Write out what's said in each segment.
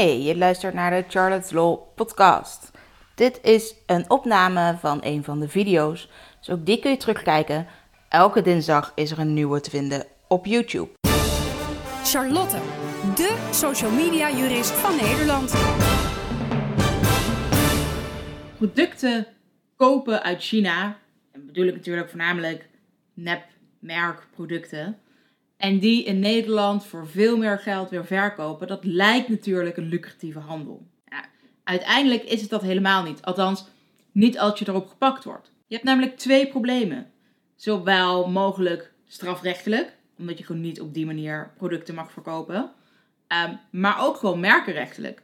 Hey, je luistert naar de Charlotte's Law podcast. Dit is een opname van een van de video's, dus ook die kun je terugkijken. Elke dinsdag is er een nieuwe te vinden op YouTube. Charlotte, de social media jurist van Nederland. Producten kopen uit China, en bedoel ik natuurlijk voornamelijk nepmerkproducten, en die in Nederland voor veel meer geld weer verkopen, dat lijkt natuurlijk een lucratieve handel. Ja, uiteindelijk is het dat helemaal niet. Althans, niet als je erop gepakt wordt. Je hebt namelijk twee problemen. Zowel mogelijk strafrechtelijk, omdat je gewoon niet op die manier producten mag verkopen, um, maar ook gewoon merkenrechtelijk.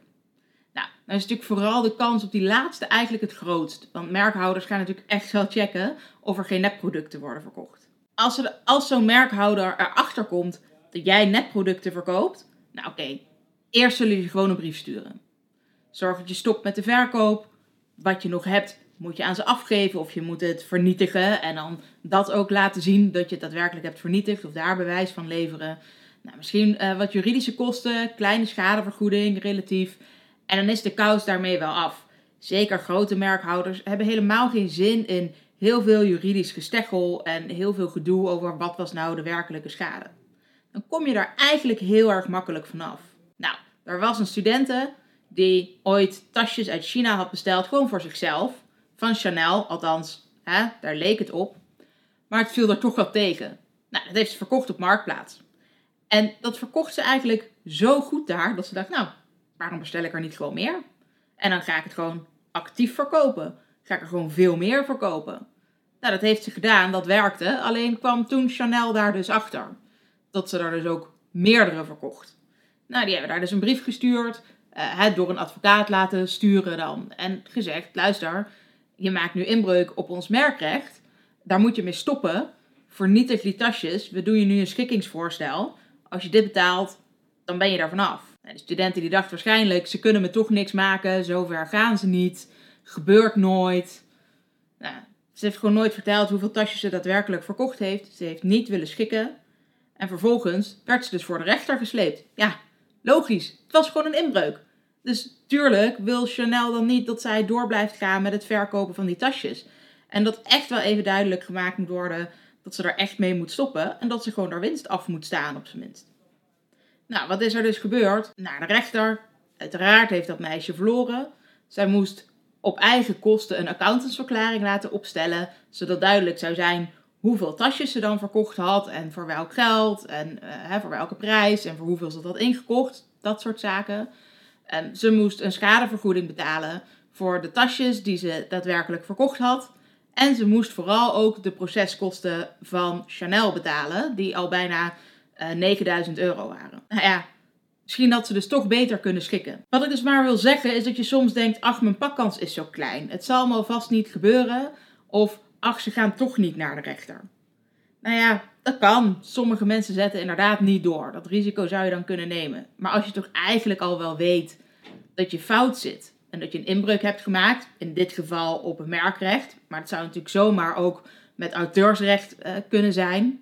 Nou, dan is natuurlijk vooral de kans op die laatste eigenlijk het grootst. Want merkhouders gaan natuurlijk echt wel checken of er geen nepproducten worden verkocht als, als zo'n merkhouder erachter komt dat jij netproducten verkoopt, nou oké, eerst zullen je gewoon een brief sturen. Zorg dat je stopt met de verkoop. Wat je nog hebt, moet je aan ze afgeven of je moet het vernietigen. En dan dat ook laten zien dat je het daadwerkelijk hebt vernietigd of daar bewijs van leveren. Nou, misschien uh, wat juridische kosten, kleine schadevergoeding relatief. En dan is de kous daarmee wel af. Zeker grote merkhouders hebben helemaal geen zin in heel veel juridisch gesteggel en heel veel gedoe over wat was nou de werkelijke schade. Dan kom je daar eigenlijk heel erg makkelijk vanaf. Nou, er was een studente die ooit tasjes uit China had besteld, gewoon voor zichzelf. Van Chanel, althans, hè, daar leek het op. Maar het viel er toch wel tegen. Nou, dat heeft ze verkocht op Marktplaats. En dat verkocht ze eigenlijk zo goed daar, dat ze dacht, nou, waarom bestel ik er niet gewoon meer? En dan ga ik het gewoon actief verkopen ga ik er gewoon veel meer verkopen. Nou, dat heeft ze gedaan, dat werkte. Alleen kwam toen Chanel daar dus achter. Dat ze er dus ook meerdere verkocht. Nou, die hebben daar dus een brief gestuurd. Uh, het door een advocaat laten sturen dan. En gezegd, luister, je maakt nu inbreuk op ons merkrecht. Daar moet je mee stoppen. Vernietig die tasjes. We doen je nu een schikkingsvoorstel. Als je dit betaalt, dan ben je daar vanaf. De studenten die dachten waarschijnlijk, ze kunnen me toch niks maken. Zover gaan ze niet. Gebeurt nooit. Nou, ze heeft gewoon nooit verteld hoeveel tasjes ze daadwerkelijk verkocht heeft. Ze heeft niet willen schikken. En vervolgens werd ze dus voor de rechter gesleept. Ja, logisch. Het was gewoon een inbreuk. Dus tuurlijk wil Chanel dan niet dat zij door blijft gaan met het verkopen van die tasjes. En dat echt wel even duidelijk gemaakt moet worden dat ze er echt mee moet stoppen. En dat ze gewoon haar winst af moet staan, op zijn minst. Nou, wat is er dus gebeurd? Naar de rechter. Uiteraard heeft dat meisje verloren. Zij moest op eigen kosten een accountantsverklaring laten opstellen, zodat duidelijk zou zijn hoeveel tasjes ze dan verkocht had en voor welk geld en uh, voor welke prijs en voor hoeveel ze dat had ingekocht, dat soort zaken. En ze moest een schadevergoeding betalen voor de tasjes die ze daadwerkelijk verkocht had. En ze moest vooral ook de proceskosten van Chanel betalen, die al bijna eh, 9000 euro waren. Nou ja, Misschien dat ze dus toch beter kunnen schikken. Wat ik dus maar wil zeggen is dat je soms denkt: ach, mijn pakkans is zo klein. Het zal me vast niet gebeuren. Of ach, ze gaan toch niet naar de rechter. Nou ja, dat kan. Sommige mensen zetten inderdaad niet door. Dat risico zou je dan kunnen nemen. Maar als je toch eigenlijk al wel weet dat je fout zit. En dat je een inbreuk hebt gemaakt. In dit geval op een merkrecht. Maar het zou natuurlijk zomaar ook met auteursrecht uh, kunnen zijn.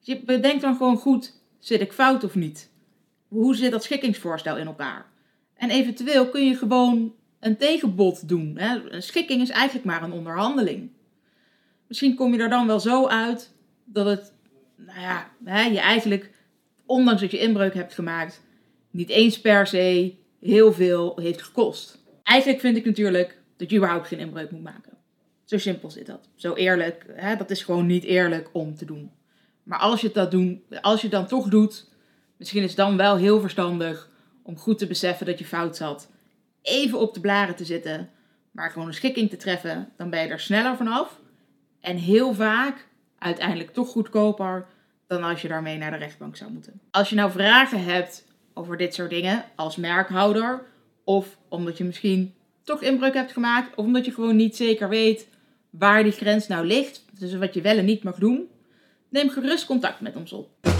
je bedenkt dan gewoon goed: zit ik fout of niet? Hoe zit dat schikkingsvoorstel in elkaar? En eventueel kun je gewoon een tegenbod doen. Hè? Een schikking is eigenlijk maar een onderhandeling. Misschien kom je er dan wel zo uit dat het, nou ja, hè, je eigenlijk, ondanks dat je inbreuk hebt gemaakt, niet eens per se heel veel heeft gekost. Eigenlijk vind ik natuurlijk dat je überhaupt geen inbreuk moet maken. Zo simpel zit dat. Zo eerlijk. Hè? Dat is gewoon niet eerlijk om te doen. Maar als je dat doen, als je dan toch doet, Misschien is het dan wel heel verstandig om goed te beseffen dat je fout zat. Even op de blaren te zitten, maar gewoon een schikking te treffen. Dan ben je er sneller vanaf. En heel vaak uiteindelijk toch goedkoper dan als je daarmee naar de rechtbank zou moeten. Als je nou vragen hebt over dit soort dingen als merkhouder, of omdat je misschien toch inbreuk hebt gemaakt, of omdat je gewoon niet zeker weet waar die grens nou ligt, dus wat je wel en niet mag doen, neem gerust contact met ons op.